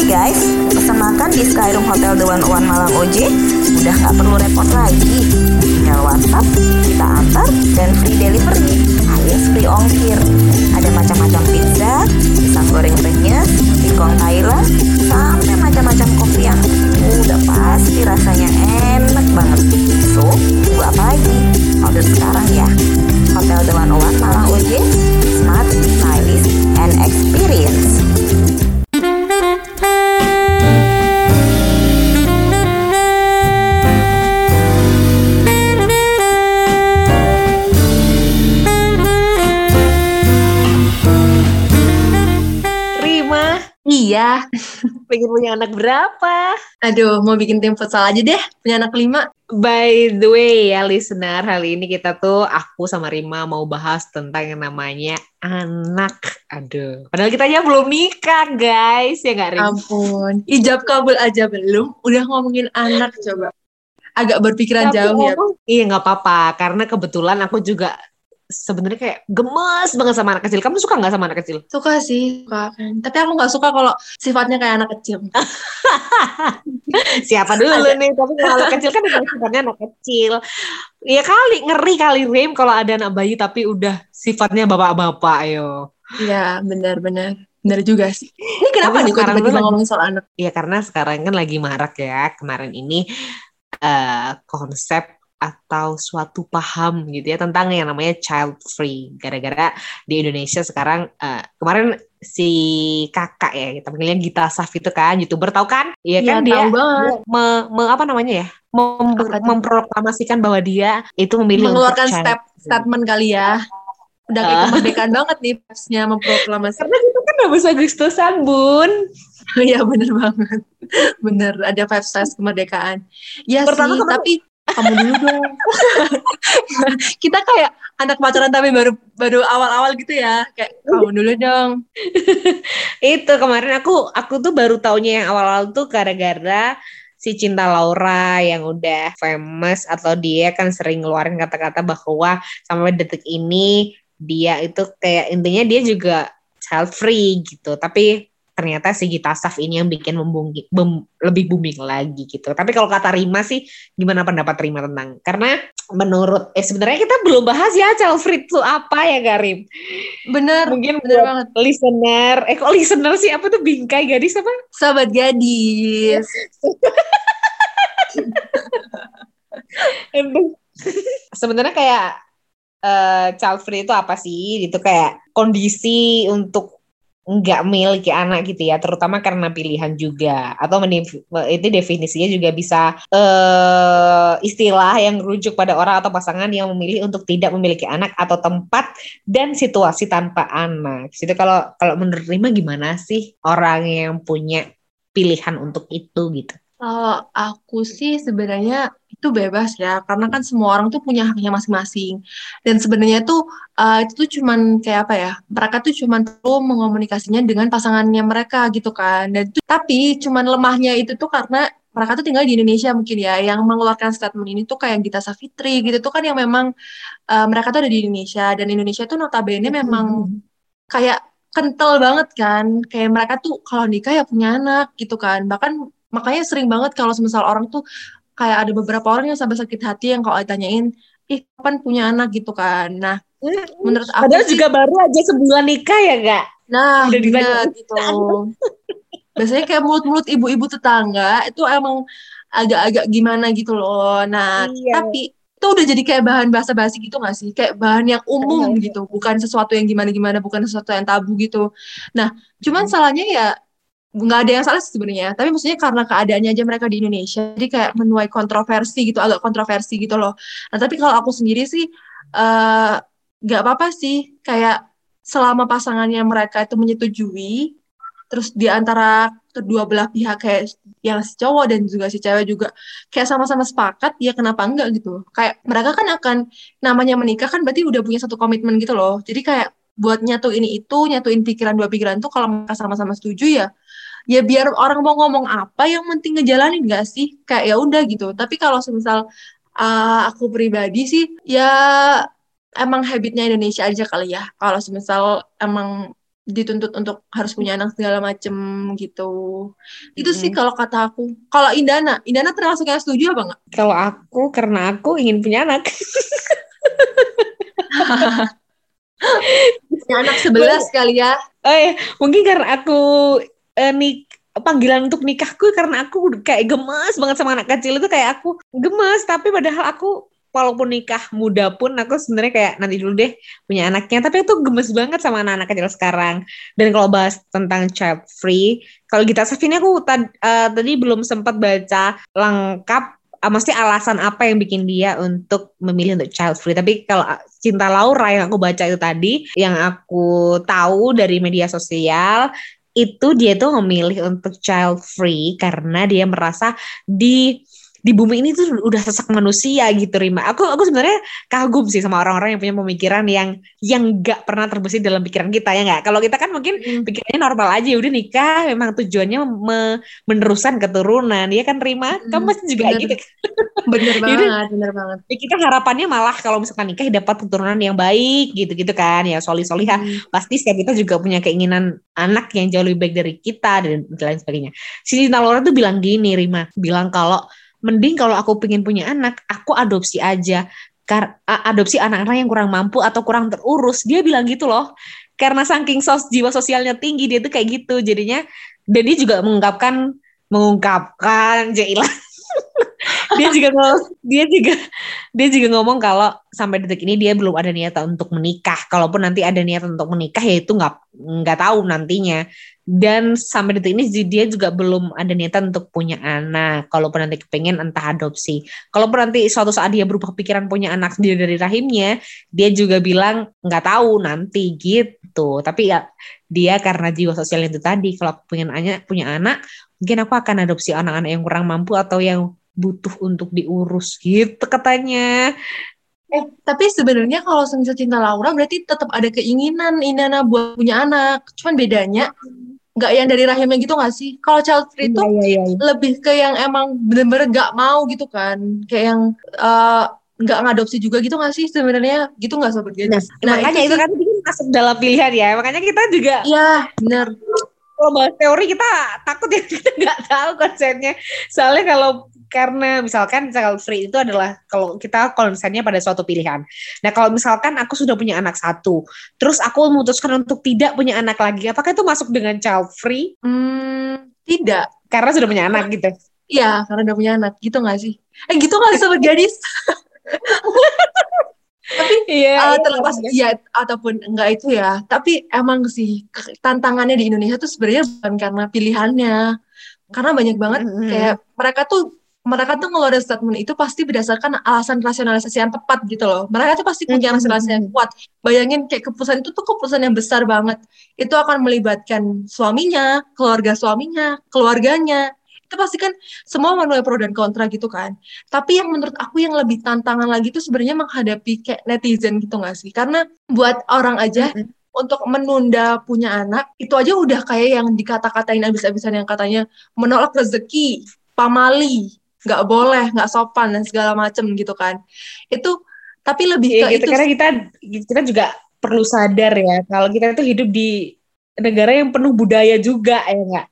Hai guys, pesan makan di Skyroom Hotel The One Malang OJ udah nggak perlu repot lagi. Tinggal WhatsApp, kita antar, dan free delivery alias free ongkir. Ada macam-macam pizza, pisang goreng renyes, singkong Thailand, sampai macam-macam kopi yang udah pasti rasanya enak banget. So, tunggu apa lagi? Order sekarang ya. Hotel The One Malang OJ, smart, stylish, and experience. Pengen punya anak berapa? Aduh, mau bikin tim futsal aja deh. Punya anak lima. By the way ya listener, kali ini kita tuh aku sama Rima mau bahas tentang yang namanya anak. Aduh, padahal kita aja belum nikah guys, ya nggak Rim? Ampun. Ijab kabul aja belum. Udah ngomongin anak coba. Agak berpikiran Tapi jauh ya. Iya nggak apa-apa, karena kebetulan aku juga sebenarnya kayak gemes banget sama anak kecil. Kamu suka nggak sama anak kecil? Suka sih. Suka. Tapi aku nggak suka kalau sifatnya kayak anak kecil. Siapa dulu Ada. nih? Tapi kalau anak kecil kan sifatnya anak kecil. Ya kali ngeri kali Rim kalau ada anak bayi tapi udah sifatnya bapak-bapak yo. Iya, benar-benar. Benar juga sih. Ini kenapa nih sekarang tiba-tiba tuh ngomongin soal anak? Ya karena sekarang kan lagi marak ya kemarin ini eh, konsep atau suatu paham gitu ya tentang yang namanya child free. Gara-gara di Indonesia sekarang eh, kemarin si kakak ya kita panggilnya Gita Saf itu kan youtuber tahu kan? Iya kan Iya, dia me- me- apa namanya ya mem- memproklamasikan bahwa dia itu memilih Mengeluarkan step statement kali ya. Udah kayak Ah. kemerdekaan banget nih pasnya memproklamasi. karena itu kan habis Agustusan bun Iya bener banget. Bener, ada five stars kemerdekaan. Ya Pertama sih, kemarin- tapi kamu dulu dong. Kita kayak anak pacaran tapi baru baru awal-awal gitu ya. Kayak kamu dulu dong. itu kemarin aku aku tuh baru taunya yang awal-awal tuh gara-gara si Cinta Laura yang udah famous atau dia kan sering ngeluarin kata-kata bahwa sampai detik ini dia itu kayak intinya dia juga child free gitu tapi ternyata si Gita Saf ini yang bikin membungki, bem- lebih booming lagi gitu. Tapi kalau kata Rima sih gimana pendapat Rima tentang? Karena menurut eh sebenarnya kita belum bahas ya child free itu apa ya Garim? Bener, Mungkin bener buat banget. listener, eh kok listener sih apa tuh bingkai gadis apa? Sahabat gadis. Sebenarnya kayak eh, child free itu apa sih? Itu kayak kondisi untuk nggak memiliki anak gitu ya, terutama karena pilihan juga. Atau itu definisinya juga bisa eh, istilah yang merujuk pada orang atau pasangan yang memilih untuk tidak memiliki anak atau tempat dan situasi tanpa anak. Jadi kalau kalau menurut Rima gimana sih orang yang punya pilihan untuk itu gitu? Kalau aku sih sebenarnya itu bebas ya, karena kan semua orang tuh punya haknya masing-masing. Dan sebenarnya tuh eh, itu tuh cuman kayak apa ya? Mereka tuh cuman perlu mengomunikasinya dengan pasangannya mereka gitu kan. Dan itu, tapi cuman lemahnya itu tuh karena mereka tuh tinggal di Indonesia mungkin ya, yang mengeluarkan statement ini tuh kayak Gita Savitri gitu tuh kan yang memang eh, mereka tuh ada di Indonesia dan Indonesia tuh notabene memang kayak kental banget kan kayak mereka tuh kalau nikah ya punya anak gitu kan bahkan makanya sering banget kalau semisal orang tuh kayak ada beberapa orang yang sampai sakit hati yang kalau ditanyain ih kapan punya anak gitu kan nah menurut aku Padahal sih juga baru aja sebulan nikah ya kak? nah udah bener gitu biasanya kayak mulut-mulut ibu-ibu tetangga itu emang agak-agak gimana gitu loh nah Iya. tapi itu udah jadi kayak bahan bahasa basi gitu gak sih? Kayak bahan yang umum Iya. gitu, bukan sesuatu yang gimana-gimana, bukan sesuatu yang tabu gitu. Nah, cuman salahnya ya nggak ada yang salah sebenarnya, tapi maksudnya karena keadaannya aja mereka di Indonesia, jadi kayak menuai kontroversi gitu, agak kontroversi gitu loh. Nah, tapi kalau aku sendiri sih eh nggak apa-apa sih, kayak selama pasangannya mereka itu menyetujui, terus di antara kedua belah pihak kayak yang si cowok dan juga si cewek juga kayak sama-sama sepakat ya kenapa enggak gitu. Kayak mereka kan akan namanya menikah kan berarti udah punya satu komitmen gitu loh. Jadi kayak buat nyatu ini itu nyatuin pikiran dua pikiran tuh kalau mereka sama-sama setuju ya ya biar orang mau ngomong apa yang penting ngejalanin gak sih kayak ya udah gitu tapi kalau semisal uh, aku pribadi sih ya emang habitnya Indonesia aja kali ya kalau semisal emang dituntut untuk harus punya anak segala macem gitu. Itu sih kalau kata aku. Kalau Indana, Indana termasuk yang setuju apa enggak? Kalau aku karena aku ingin punya anak. anak sebelas kali ya. Oh iya, mungkin karena aku eh, nik panggilan untuk nikahku karena aku kayak gemes banget sama anak kecil itu kayak aku gemes. Tapi padahal aku walaupun nikah muda pun aku sebenarnya kayak nanti dulu deh punya anaknya. Tapi itu gemes banget sama anak-anak kecil sekarang. Dan kalau bahas tentang child free kalau kita ini aku tad, uh, tadi belum sempat baca lengkap mesti alasan apa yang bikin dia untuk memilih untuk child free? Tapi kalau cinta Laura yang aku baca itu tadi yang aku tahu dari media sosial itu dia tuh memilih untuk child free karena dia merasa di di bumi ini tuh udah sesak manusia gitu Rima. Aku aku sebenarnya kagum sih sama orang-orang yang punya pemikiran yang yang nggak pernah terbesit dalam pikiran kita ya nggak. Kalau kita kan mungkin hmm. pikirannya normal aja ya udah nikah memang tujuannya me meneruskan keturunan ya kan Rima. Hmm. Kamu pasti juga bener. gitu. Bener banget, bener banget. Ya kita harapannya malah kalau misalkan nikah dapat keturunan yang baik gitu-gitu kan ya soli solihah. Hmm. Pasti setiap kita juga punya keinginan anak yang jauh lebih baik dari kita dan lain sebagainya. Si Laura tuh bilang gini Rima, bilang kalau mending kalau aku pengen punya anak, aku adopsi aja. Kar adopsi anak-anak yang kurang mampu atau kurang terurus. Dia bilang gitu loh. Karena saking sos jiwa sosialnya tinggi dia tuh kayak gitu. Jadinya dan dia juga mengungkapkan mengungkapkan Jaila dia juga dia juga dia juga ngomong kalau sampai detik ini dia belum ada niatan untuk menikah. Kalaupun nanti ada niatan untuk menikah ya itu nggak nggak tahu nantinya. Dan sampai detik ini dia juga belum ada niatan untuk punya anak. Kalaupun nanti kepengen entah adopsi. Kalaupun nanti suatu saat dia berubah pikiran punya anak sendiri dari rahimnya, dia juga bilang nggak tahu nanti gitu. Tapi ya dia karena jiwa sosial itu tadi, kalau pengen punya anak, mungkin aku akan adopsi anak-anak yang kurang mampu atau yang butuh untuk diurus gitu katanya. Eh, tapi sebenarnya kalau semisal cinta Laura berarti tetap ada keinginan Inana buat punya anak. Cuman bedanya nggak yang dari rahimnya gitu nggak sih? Kalau child free itu iya, iya, iya. lebih ke yang emang bener-bener nggak mau gitu kan. Kayak yang uh, nggak ngadopsi juga gitu nggak sih sebenarnya gitu nggak sobat Nah, nah makanya itu, itu kan masuk dalam pilihan ya. Makanya kita juga Iya, benar kalau bahas teori kita takut ya kita nggak tahu konsepnya. Soalnya kalau karena misalkan child free itu adalah kalau kita konsennya pada suatu pilihan. Nah kalau misalkan aku sudah punya anak satu, terus aku memutuskan untuk tidak punya anak lagi, apakah itu masuk dengan child free? Hmm, tidak. Karena sudah punya anak gitu. Iya, karena udah punya anak gitu nggak sih? Eh gitu nggak sih sobat gadis? tapi iya, uh, terlepas iya. ya ataupun enggak itu ya tapi emang sih tantangannya di Indonesia tuh sebenarnya bukan karena pilihannya karena banyak banget mm -hmm. kayak mereka tuh mereka tuh ngeluarin statement itu pasti berdasarkan alasan rasionalisasi yang tepat gitu loh. Mereka tuh pasti punya rasionalisasi yang kuat. Bayangin kayak keputusan itu tuh keputusan yang besar banget. Itu akan melibatkan suaminya, keluarga suaminya, keluarganya. Itu pasti kan semua menuai pro dan kontra gitu kan. Tapi yang menurut aku yang lebih tantangan lagi tuh sebenarnya menghadapi kayak netizen gitu gak sih? Karena buat orang aja mm -hmm untuk menunda punya anak itu aja udah kayak yang dikata-katain abis-abisan yang katanya menolak rezeki, pamali, nggak boleh nggak sopan dan segala macem gitu kan. Itu tapi lebih ya, ke gitu, itu karena kita kita juga perlu sadar ya kalau kita itu hidup di negara yang penuh budaya juga ya nggak?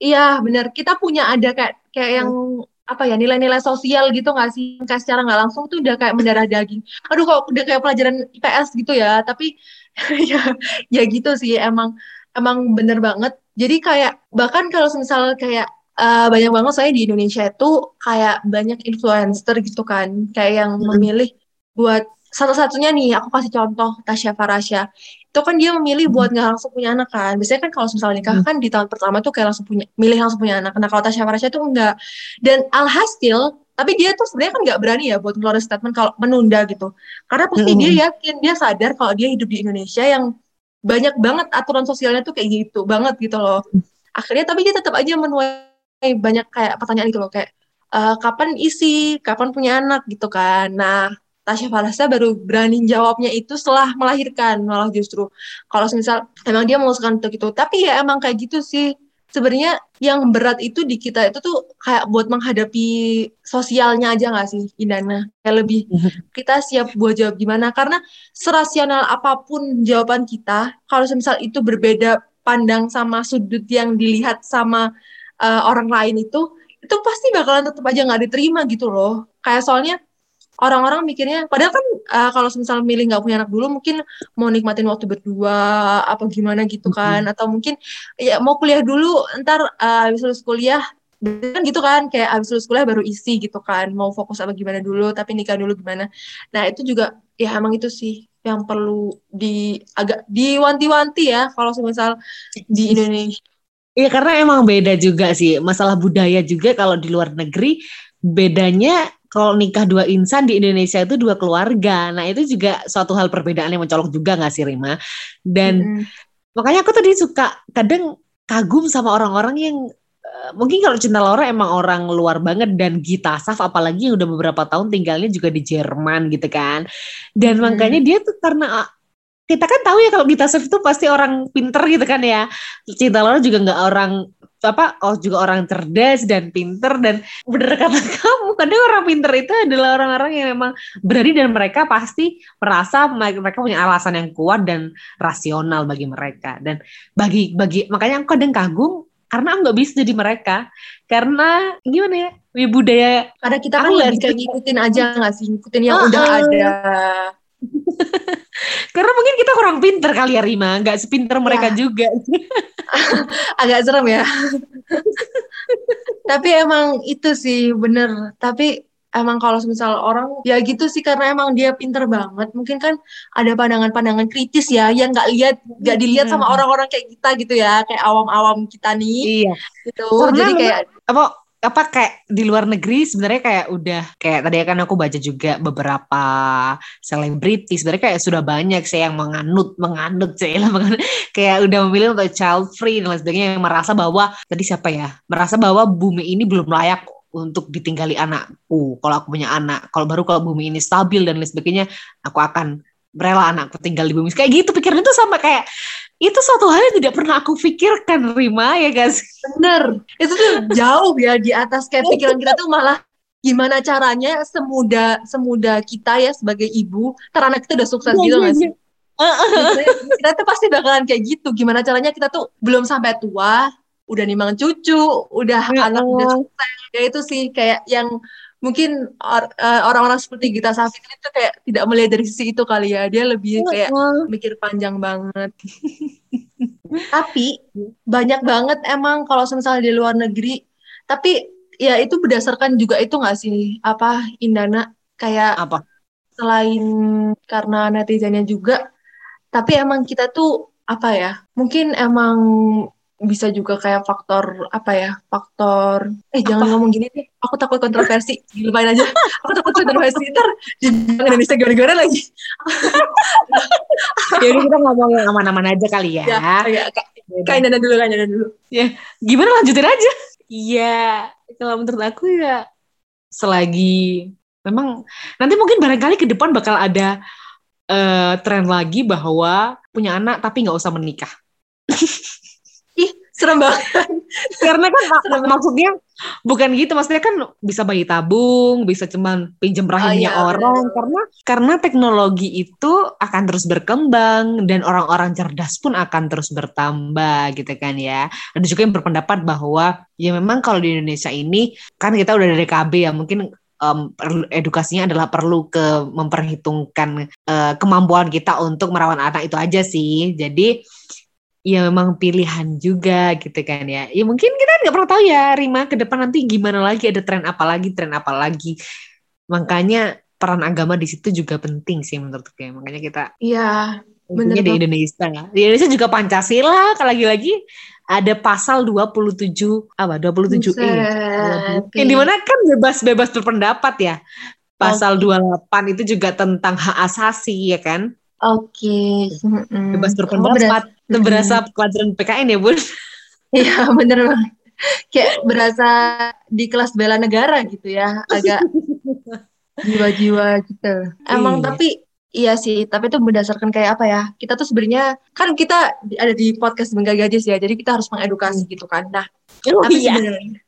Iya benar kita punya ada kayak kayak yang apa ya nilai-nilai sosial gitu nggak sih? Kayak secara nggak langsung tuh udah kayak mendarah daging. Aduh kok udah kayak pelajaran IPS gitu ya tapi ya ya gitu sih emang emang bener banget. Jadi kayak bahkan kalau misal kayak uh, banyak banget saya di Indonesia itu kayak banyak influencer gitu kan, kayak yang hmm. memilih buat satu-satunya nih, aku kasih contoh Tasya Farasya. Itu kan dia memilih buat nggak langsung punya anak kan. Biasanya kan kalau misalnya nikah kan di tahun pertama tuh kayak langsung punya, milih langsung punya anak. Nah kalau Tasya Farasya tuh enggak. Dan alhasil, tapi dia tuh sebenarnya kan nggak berani ya buat ngeluarin statement kalau menunda gitu. Karena pasti hmm. dia yakin, dia sadar kalau dia hidup di Indonesia yang banyak banget aturan sosialnya tuh kayak gitu banget gitu loh. Akhirnya tapi dia tetap aja menuai banyak kayak pertanyaan gitu loh kayak uh, kapan isi, kapan punya anak? gitu kan. Nah, Tasya Farasa baru berani jawabnya itu setelah melahirkan malah justru. Kalau misal emang dia memutuskan untuk itu tapi ya emang kayak gitu sih. Sebenarnya yang berat itu di kita itu tuh kayak buat menghadapi sosialnya aja nggak sih Indana? Kayak lebih kita siap buat jawab gimana? Karena serasional apa pun jawaban kita kalau misal itu berbeda pandang sama sudut yang dilihat sama uh, orang lain itu itu pasti bakalan tetap aja nggak diterima gitu loh. Kayak soalnya orang-orang mikirnya padahal kan uh, kalau misalnya milih nggak punya anak dulu mungkin mau nikmatin waktu berdua apa gimana gitu kan. Mm-hmm. atau mungkin ya mau kuliah dulu ntar uh, habis lulus kuliah kan gitu kan kayak habis lulus kuliah baru isi gitu kan mau fokus apa gimana dulu tapi nikah dulu gimana. Nah itu juga ya emang itu sih yang perlu di agak diwanti-wanti ya kalau misal di Indonesia Iya karena emang beda juga sih masalah budaya juga kalau di luar negeri bedanya kalau nikah dua insan di Indonesia itu dua keluarga. Nah itu juga suatu hal perbedaan yang mencolok juga nggak sih Rima? Dan mm. makanya aku tadi suka kadang kagum sama orang-orang yang uh, mungkin kalau Cinta Laura emang orang luar banget dan Gita Saf apalagi yang udah beberapa tahun tinggalnya juga di Jerman gitu kan. Dan mm. makanya dia tuh karena kita kan tahu ya kalau Gita Saf itu pasti orang pinter gitu kan ya. Cinta Laura juga nggak orang apa oh juga orang cerdas dan pinter dan bener kata kamu. Kadang orang pinter itu adalah orang-orang yang memang berani dan mereka pasti merasa mereka punya alasan yang kuat dan rasional bagi mereka. Dan bagi bagi makanya aku kadang kagum karena aku nggak bisa jadi mereka. Karena gimana ya ya budaya karena kita kan lebih kayak ngikutin aja nggak sih? Ngikutin yang uh, udah ada karena mungkin kita kurang pinter kali ya Rima nggak sepinter mereka ya. juga agak serem ya. Tapi emang itu sih bener. Tapi emang kalau misal orang ya gitu sih karena emang dia pinter banget. Mungkin kan ada pandangan-pandangan kritis ya yang nggak lihat nggak dilihat sama orang-orang kayak kita gitu ya, kayak awam-awam kita nih. Iya. Gitu. Karena Jadi kayak apa apa kayak di luar negeri sebenarnya kayak udah kayak tadi kan aku baca juga beberapa selebriti sebenarnya kayak sudah banyak sih yang menganut menganut sih lah kayak udah memilih untuk child free dan lain sebagainya yang merasa bahwa tadi siapa ya merasa bahwa bumi ini belum layak untuk ditinggali anakku. Kalau aku punya anak kalau baru kalau bumi ini stabil dan lain sebagainya aku akan rela anakku tinggal di bumi. Kayak gitu pikiran itu sama kayak itu suatu hal yang tidak pernah aku pikirkan Rima ya guys bener. Itu tuh jauh ya di atas kayak pikiran kita tuh malah gimana caranya semudah semudah kita ya sebagai ibu teranak kita udah sukses ya, gitu sih? kita tuh pasti bakalan kayak gitu. Gimana caranya kita tuh belum sampai tua udah nimang cucu udah ya, anak udah sukses. Ya itu sih kayak yang mungkin or, uh, orang-orang seperti Gita Safik itu kayak tidak melihat dari sisi itu kali ya. Dia lebih kayak mikir panjang banget. Tapi banyak banget emang kalau misalnya di luar negeri. Tapi ya itu berdasarkan juga itu nggak sih apa Indana? Kayak apa? selain karena netizennya juga tapi emang kita tuh apa ya mungkin emang bisa juga kayak faktor apa ya faktor eh apa? jangan ngomong gini deh aku takut kontroversi lupain aja aku takut kontroversi ntar di Indonesia gara-gara lagi. Jadi kita ngomong yang aman-aman aja kali ya. Ya, ya kain dana dulu kain dana dulu. Ya gimana lanjutin aja. Iya kalau menurut aku ya selagi memang nanti mungkin barangkali ke depan bakal ada uh, tren lagi bahwa punya anak tapi nggak usah menikah serem banget. Karena kan mak maksudnya bukan gitu maksudnya kan bisa bayi tabung bisa cuman pinjam rahimnya oh, iya, orang. bener. karena karena teknologi itu akan terus berkembang dan orang-orang cerdas pun akan terus bertambah gitu kan ya. Ada juga yang berpendapat bahwa ya memang kalau di Indonesia ini kan kita udah dari KB ya mungkin um, edukasinya adalah perlu ke memperhitungkan uh, kemampuan kita untuk merawat anak itu aja sih. Jadi ya memang pilihan juga gitu kan ya. Ya mungkin kita nggak pernah tahu ya Rima ke depan nanti gimana lagi ada tren apa lagi tren apa lagi. Makanya peran agama di situ juga penting sih menurutku ya. Makanya kita Iya. Bener di Indonesia. Di Indonesia juga Pancasila lagi-lagi ada pasal 27 apa 27 e. Yang di mana kan bebas-bebas berpendapat ya. Pasal okay. 28 itu juga tentang hak asasi ya kan. Oke. Okay. Bebas berpendapat. Itu berasa pelajaran PKN ya, Bun? Iya, bener banget. Kayak berasa di kelas bela negara gitu ya. Agak jiwa-jiwa gitu. Emang iya. tapi Iya sih, tapi itu berdasarkan kayak apa ya? Kita tuh sebenarnya kan kita ada di podcast Bengkel Gadis ya, jadi kita harus mengedukasi gitu kan. Nah, Oh tapi iya. sebenarnya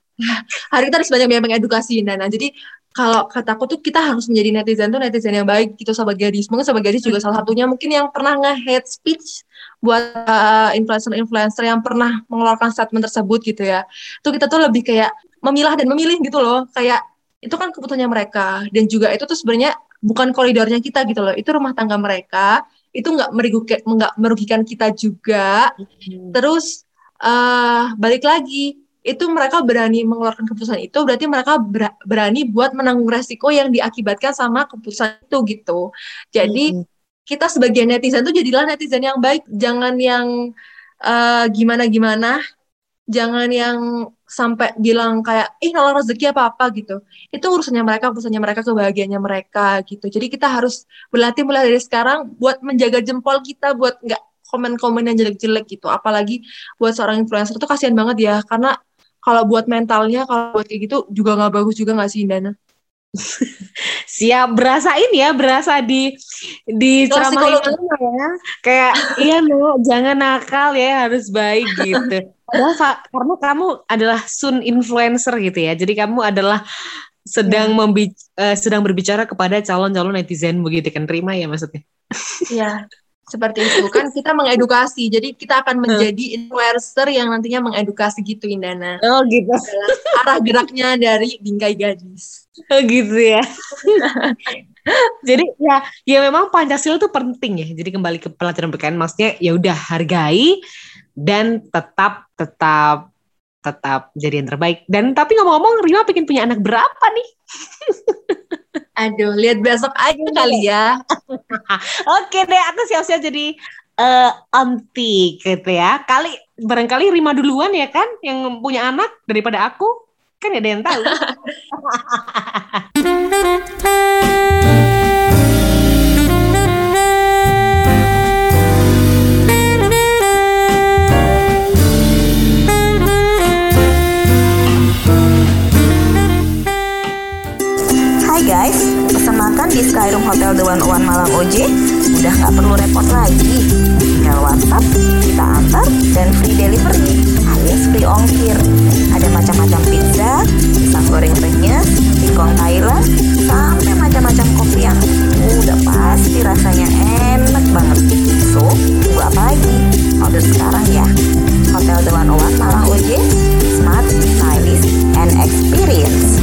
hari kita harus banyak banyak mengedukasi Nana. Jadi kalau kataku tuh kita harus menjadi netizen tuh netizen yang baik gitu sobat gadis. Mungkin sobat gadis juga salah satunya mungkin yang pernah nge-hate speech buat uh, influencer-influencer yang pernah mengeluarkan statement tersebut gitu ya. Tuh kita tuh lebih kayak memilah dan memilih gitu loh. Kayak itu kan keputusannya mereka dan juga itu tuh sebenarnya bukan koridornya kita gitu loh. Itu rumah tangga mereka. Itu nggak merugikan nggak merugikan kita juga. Terus uh, balik lagi itu mereka berani mengeluarkan keputusan itu berarti mereka ber- berani buat menanggung resiko yang diakibatkan sama keputusan itu gitu. Jadi Mm-mm. kita sebagai netizen tuh jadilah netizen yang baik, jangan yang uh, gimana-gimana, jangan yang sampai bilang kayak ih nolak rezeki apa apa gitu. Itu urusannya mereka, urusannya mereka, kebahagiaannya mereka gitu. Jadi kita harus berlatih mulai dari sekarang buat menjaga jempol kita buat nggak komen-komen yang jelek-jelek gitu. Apalagi buat seorang influencer tuh kasihan banget ya karena kalau buat mentalnya kalau buat kayak gitu juga nggak bagus juga nggak sih Indana? Siap berasa ini ya, berasa di di ceramah ya. Kayak iya no, jangan nakal ya, harus baik gitu. Padahal karena kamu adalah sun influencer gitu ya. Jadi kamu adalah sedang membi- eh, sedang berbicara kepada calon-calon netizen begitu kan terima ya maksudnya. Iya, seperti itu kan kita mengedukasi. Jadi kita akan menjadi influencer yang nantinya mengedukasi gitu Indana. Oh gitu. Adalah arah geraknya dari bingkai gadis. Oh gitu ya. Jadi ya ya memang Pancasila itu penting ya. Jadi kembali ke pelajaran PKN maksudnya ya udah hargai dan tetap tetap tetap jadi yang terbaik. Dan tapi ngomong-ngomong Rima pengen punya anak berapa nih? Aduh, lihat besok aja kali ya. Oke deh, aku siap-siap jadi eh auntie gitu ya. Kali barangkali Rima duluan ya kan yang punya anak daripada aku. Kan ada yang tahu. di Hotel The One One Malang OJ, udah nggak perlu repot lagi. Tinggal WhatsApp, kita antar, dan free delivery alias free ongkir. Ada macam-macam pizza, pisang goreng renyes, singkong Thailand, sampai macam-macam kopi yang udah pasti rasanya enak banget. So, tunggu apa lagi? Order sekarang ya. Hotel The One One Malang OJ, smart, stylish, and experience.